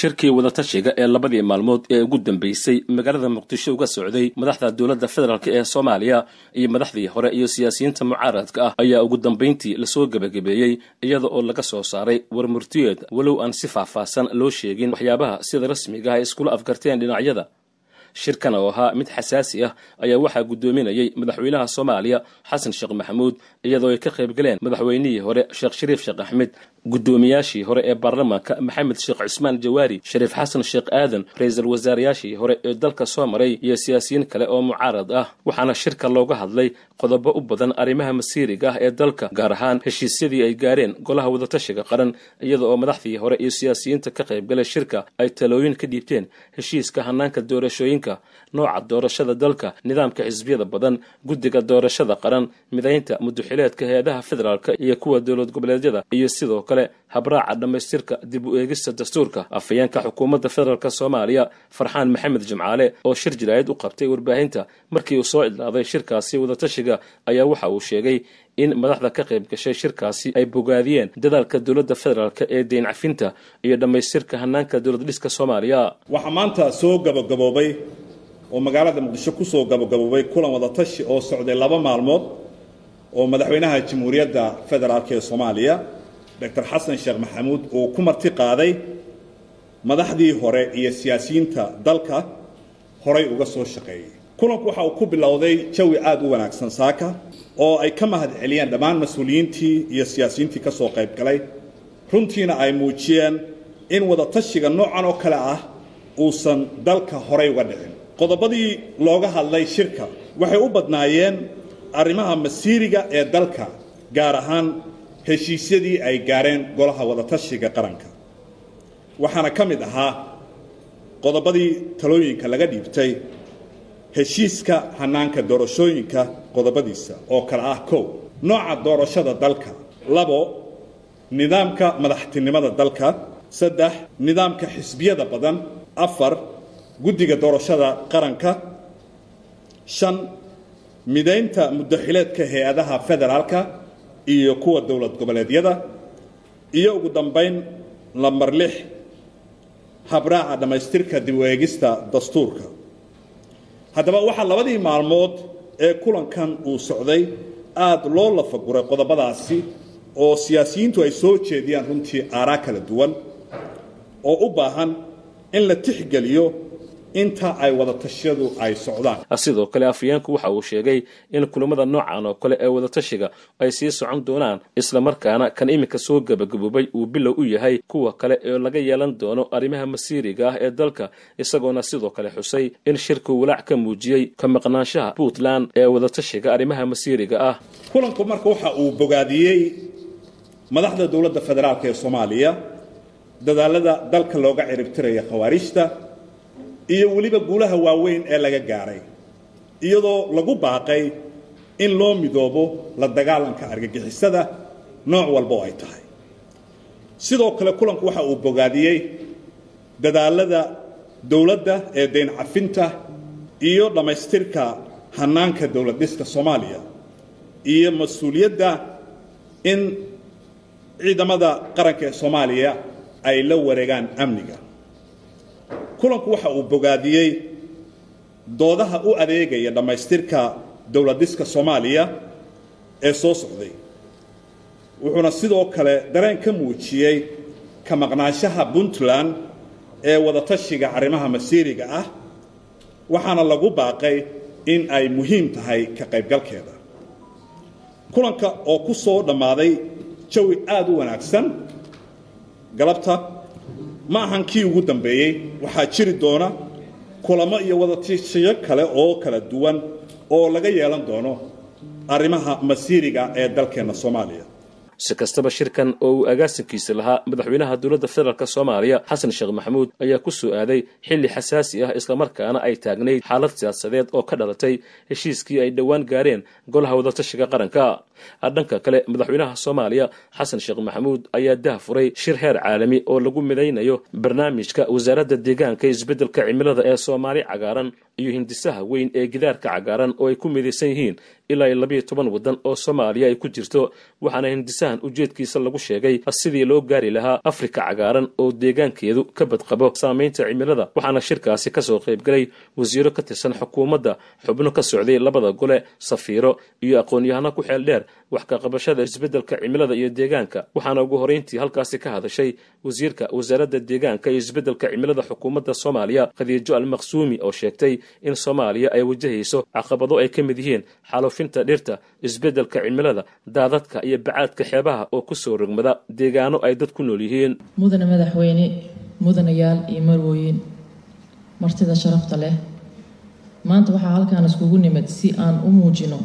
shirkii wadatashiga ee labadii maalmood ee ugu dambeysay magaalada muqdisho uga socday madaxda dowladda federaalk ee soomaaliya iyo madaxdii hore iyo siyaasiyiinta mucaaradka ah ayaa ugu dambayntii la soo gebagabeeyey iyada oo laga soo saaray warmurtiyeed walow aan si faahfaahsan loo sheegin waxyaabaha sida rasmiga ah ay iskula afgarteen dhinacyada shirkan oo ahaa mid xasaasi ah ayaa waxaa guddoominayay madaxweynaha soomaaliya xasan sheekh maxamuud iyadoo ay ka qayb galeen madaxweynihii hore sheekh shariif sheekh axmed guddoomiyaashii hore ee baarlamaanka maxamed sheekh cusmaan jawaari shariif xasan sheekh aadan ra'iisul wasaarayaashii hore ee dalka soo maray iyo siyaasiyiin kale oo mucaarad ah waxaana shirka looga hadlay qodobo u badan arrimaha masiiriga ah ee dalka gaar ahaan heshiisyadii ay gaareen golaha wadatashiga qaran iyada oo madaxdii hore iyo siyaasiyiinta ka qayb galay shirka ay talooyin ka dhiibteen heshiiska hanaanka doorashooyinka nooca doorashada dalka nidaamka xisbiyada badan guddiga doorashada qaran midaynta muduxileedka hay'adaha federaalka iyo kuwa dowlad goboleedyada iyo sidoo kale habraaca dhammaystirka dib u eegista dastuurka. Afhayeenka xukuumadda federaalk soomaaliya farxaan maxamed jimcaale oo shir jiraayad u qabtay warbaahinta markii uu soo idlaaday shirkaasi wadatashiga ayaa waxa uu sheegay in madaxda ka qayb gashay shirkaasi ay bogaadiyeen dadaalka dowladda federaalk ee deyn cafinta iyo dhammaystirka hanaanka dowlad dhiska soomaaliya. Waxaa maanta soo gabagaboobay oo magaalada muqdisho ku soo gabagaboobay kulan wadatashi oo socday laba maalmood oo madaxweynaha jamhuuriyadda federaalk ee soomaaliya doctor xasan sheekh maxamuud uu ku marti qaaday madaxdii hore iyo siyaasiyiinta dalka horay uga soo shaqeeyey kulanku waxa uu ku bilowday jawi aada u wanaagsan saaka oo ay ka mahad celiyeen dhammaan mas'uuliyiintii iyo siyaasiyiintii ka soo qayb galay. Runtiina ay muujiyeen in wadatashiga noocan oo kale ah uusan dalka horay uga dhicin. Qodobadii looga hadlay shirka waxay u badnaayeen arrimaha masiiriga ee dalka gaar ahaan heshiisyadii ay gaareen golaha wadatashiga qaranka. Waxaana ka mid ahaa qodobadii talooyinka laga dhiibtay heshiiska hanaanka doorashooyinka qodobadiisa oo kale ah kow. Nooca doorashada dalka. Labo nidaamka madaxtinimada dalka. Saddex nidaamka xisbiyada badan. Afar guddiga doorashada qaranka. Shan midaynta muddaxileedka hay'adaha federaalka iyo kuwa dowlad goboleedyada. Iyo ugu dambayn lambar lix habraaca dhammaystirka dib u eegista dastuurka haddaba waxaa labadii maalmood ee kulankan uu socday aada loo lafaguray qodobadaasi oo siyaasiyiintu ay soo jeediyaan runtii aaraa kala duwan oo u baahan in la tixgeliyo inta ay wadatashyadu ay socdaan. Sidoo kale afhayeenku waxa uu sheegay in kulamada noocan oo kale ee wadatashiga ay sii socon doonaan islamarkaana kan iminka soo gebagaboobay uu bilow u yahay kuwa kale ee laga yeelan doono arrimaha masiiriga ah ee dalka isagoona sidoo kale xusay in shirku walaac ka muujiyey ka maqnaanshaha puntland ee wadatashiga arrimaha masiiriga ah. Kulanku marka waxa uu bogaadiyey madaxda dowladda federaalk ee soomaaliya dadaalada dalka looga ciribtiraya khawaarijta iyo weliba guulaha waaweyn ee laga gaaray iyadoo lagu baaqay in loo midoobo la dagaalanka argagixisada nooc walba ay tahay. Sidoo kale kulanku waxa uu bogaadiyey dadaalada dowladda ee deyn cafinta iyo dhammaystirka hanaanka dowlad dhiska soomaaliya iyo mas'uuliyadda in ciidamada qaranka ee soomaaliya ay la wareegaan amniga kulanku waxa uu bogaadiyey doodaha u adeegaya dhammaystirka dowladiska soomaaliya ee soo socday. Wuxuuna sidoo kale dareen ka muujiyey ka maqnaanshaha puntland ee wadatashiga arrimaha masiiriga ah waxaana lagu baaqay in ay muhiim tahay ka qaybgalkeeda. Kulanka oo ku soo dhammaaday jawi aada u wanaagsan galabta ma ahan kii ugu dambeeyey. Waxaa jiri doona kulamo iyo wadatashiyo kale oo kala duwan oo laga yeelan doono arrimaha masiiriga ee dalkeenna soomaaliya. Si kastaba shirkan oo uu agaasinkiisa lahaa madaxweynaha dowladda federaalk soomaaliya xasan sheekh maxamuud ayaa ku soo aaday xilli xasaasi ah islamarkaana ay taagnayd xaalad siyaasadeed oo ka dhalatay heshiiskii ay dhowaan gaareen golaha wadatashiga qaranka dhanka kale madaxweynaha soomaaliya xasan sheekh maxamuud ayaa dah furay shir heer caalami oo lagu midaynayo barnaamijka wasaaradda deegaanka isbeddelka cimilada ee soomaali cagaaran iyo hindisaha weyn ee gidaarka cagaaran oo ay ku midaysan yihiin ilaa iyo labayo toban waddan oo soomaaliya ay ku jirto waxaana hindisahan ujeedkiisa lagu sheegay sidii loo gaari lahaa afrika cagaaran oo deegaankeedu ka badqabo saamaynta cimilada waxaana shirkaasi ka soo qaybgalay wasiiro ka tirsan xukuumadda xubno ka socday labada gole safiiro iyo aqoon-yahano ku xeel dheer wax ka qabashada isbeddelka cimilada iyo deegaanka. Waxaana ugu horeyntii halkaasi ka hadashay wasiirka wasaaradda deegaanka iyo isbeddelka cimilada xukuumadda soomaaliya. Khadiijo almaqsuumi oo sheegtay in soomaaliya ay wajahayso caqabado ay ka mid yihiin xaalufinta dhirta isbeddelka cimilada daadadka iyo bacaadka xeebaha oo ku soo rogmada deegaano ay dad ku nool yihiin. Mudane madaxweyne mudanayaal iyo marwooyin martida sharafta leh. Maanta waxaa halkaan iskugu nimid si aan u muujino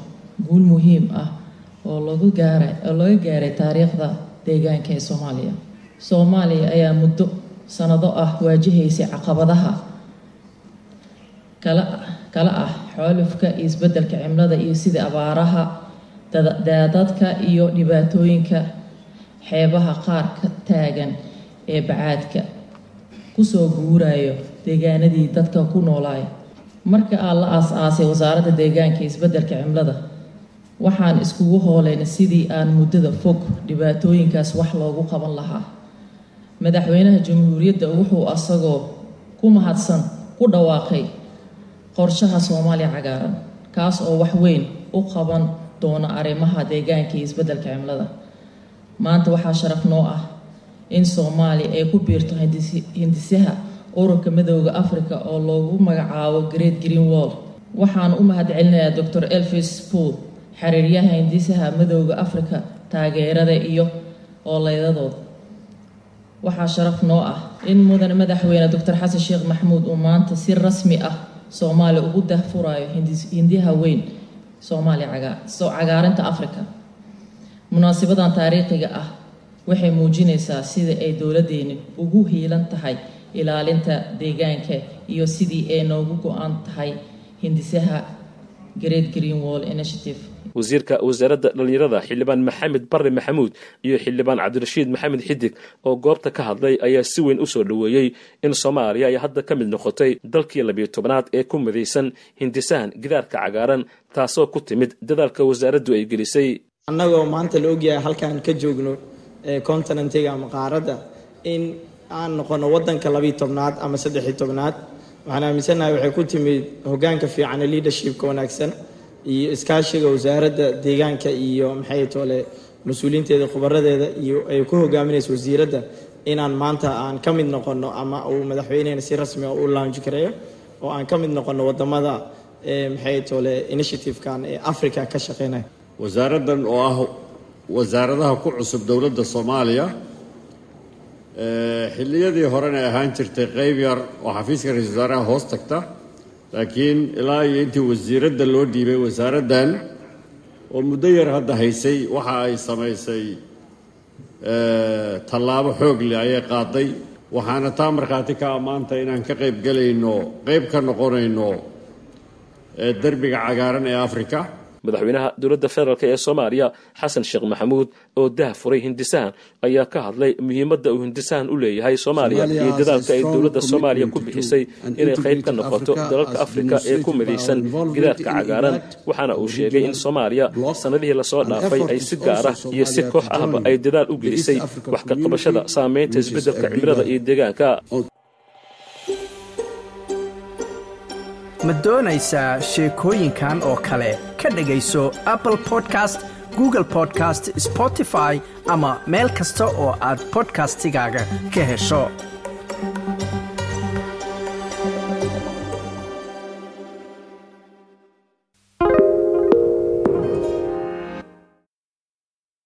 guul muhiim ah oo lagu gaaray oo laga gaaray taariikhda deegaanka ee soomaaliya. Soomaaliya ayaa muddo sanado ah waajahaysay caqabadaha kala kala ah xoolufka iyo isbeddelka cimilada iyo sidii abaaraha daadadka iyo dhibaatooyinka xeebaha qaar ka taagan ee bacaadka ku soo guurayo deegaanadii dadka ku noolaay. Marka aan la aas-aasay wasaaradda deegaanka iyo isbeddelka cimilada waxaan iskugu hoolayna sidii aan muddada fog dhibaatooyinkaas wax loogu qaban lahaa. Madaxweynaha jamhuuriyadda wuxuu asagoo ku mahadsan ku dhawaaqay qorshaha soomaaliya cagaaran kaas oo wax weyn u qaban doona arrimaha deegaanka iyo isbeddelka cimilada. Maanta waxaa sharaf noo ah in soomaaliya ay ku biirto hindisaha ururka midooda africa oo loogu magacaabo great green wall. Waxaan u mahad celinayaa docor elvis pool xiriiryaha hindisaha midooda africa taageerada iyo ooleydadooda waxaa sharaf noo ah in mudane madaxweyne doctor xasan sheekh maxamuud uu maanta si rasmi ah soomaaliya ugu dahfuraayo hindiyaha weyn soomaaliya cagaarinta africa munaasibadan taariikhiga ah waxay muujinaysaa sida ay dowladdeeni ugu hiilan tahay ilaalinta deegaanka iyo sidii ay noogu go-an tahay hindisaha great green wall initiative. Wasiirka wasaaradda dhallinyarada xildhibaan maxamed barre maxamuud iyo xildhibaan cabdirashiid maxamed xidig oo goobta ka hadlay ayaa si weyn u soo dhoweeyey in soomaaliya ay hadda ka mid noqotay dalkii labiyo tobnaad ee ku midaysan hindisahan gidaarka cagaaran taasoo ku timid dadaalka wasaaraddu ay gelisay. Annagoo maanta la ogyahay halkaan ka joogno continentiga ama qaaradda in aan noqono wadanka labiyo tobnaad ama saddexi tobnaad waxaan aaminsannahay waxay ku timid hogaanka fiican ee leadershipka wanaagsan iyo iskaashiga wasaaradda deegaanka iyo maxay toole mas'uuliyiinteeda khubaradeeda iyo ay ku hogaaminayso wasiiradda inaan maanta aan ka mid noqono ama uu madaxweynehena si rasmi ah u launch gareeyo oo aan ka mid noqono waddamada maxay toole initiative-kan ee africa ka shaqeynaya. Wasaaraddan oo ah wasaaradaha ku cusub dowladda soomaaliya xilliyadii horena ahaan jirtay qeyb yar oo xafiiska ra'isul wasaaraha hoos tagta laakiin ilaa iyo intii wasiiradda loo dhiibay wasaaraddan oo muddo yar hadda haysay waxa ay samaysay tallaabo xoog leh ayay qaaday waxaana taa markhaati ka ammaanta inaan ka qayb gelayno qeyb ka noqonayno derbiga cagaaran ee africa madaxweynaha dowladda federaalk ee soomaaliya xasan sheekh maxamuud oo dah furay hindisahan ayaa ka hadlay muhiimadda uu hindisahan u leeyahay soomaaliya iyo dadaalka ay dowladda soomaaliya ku bixisay inay qayb ka noqoto dalalka afrika ee ku midaysan gidaarka cagaaran. waxaana uu sheegay in soomaaliya sannadihii la soo dhaafay ay si gaara iyo si koox ahba ay dadaal u gelisay wax ka qabashada saameynta isbeddelka cimilada iyo deegaanka. Ma doonaysaa sheekooyinkan oo kale ka dhegayso apple podcast google podcast spotify ama meel kasta oo aad bodkastigaaga ka hesho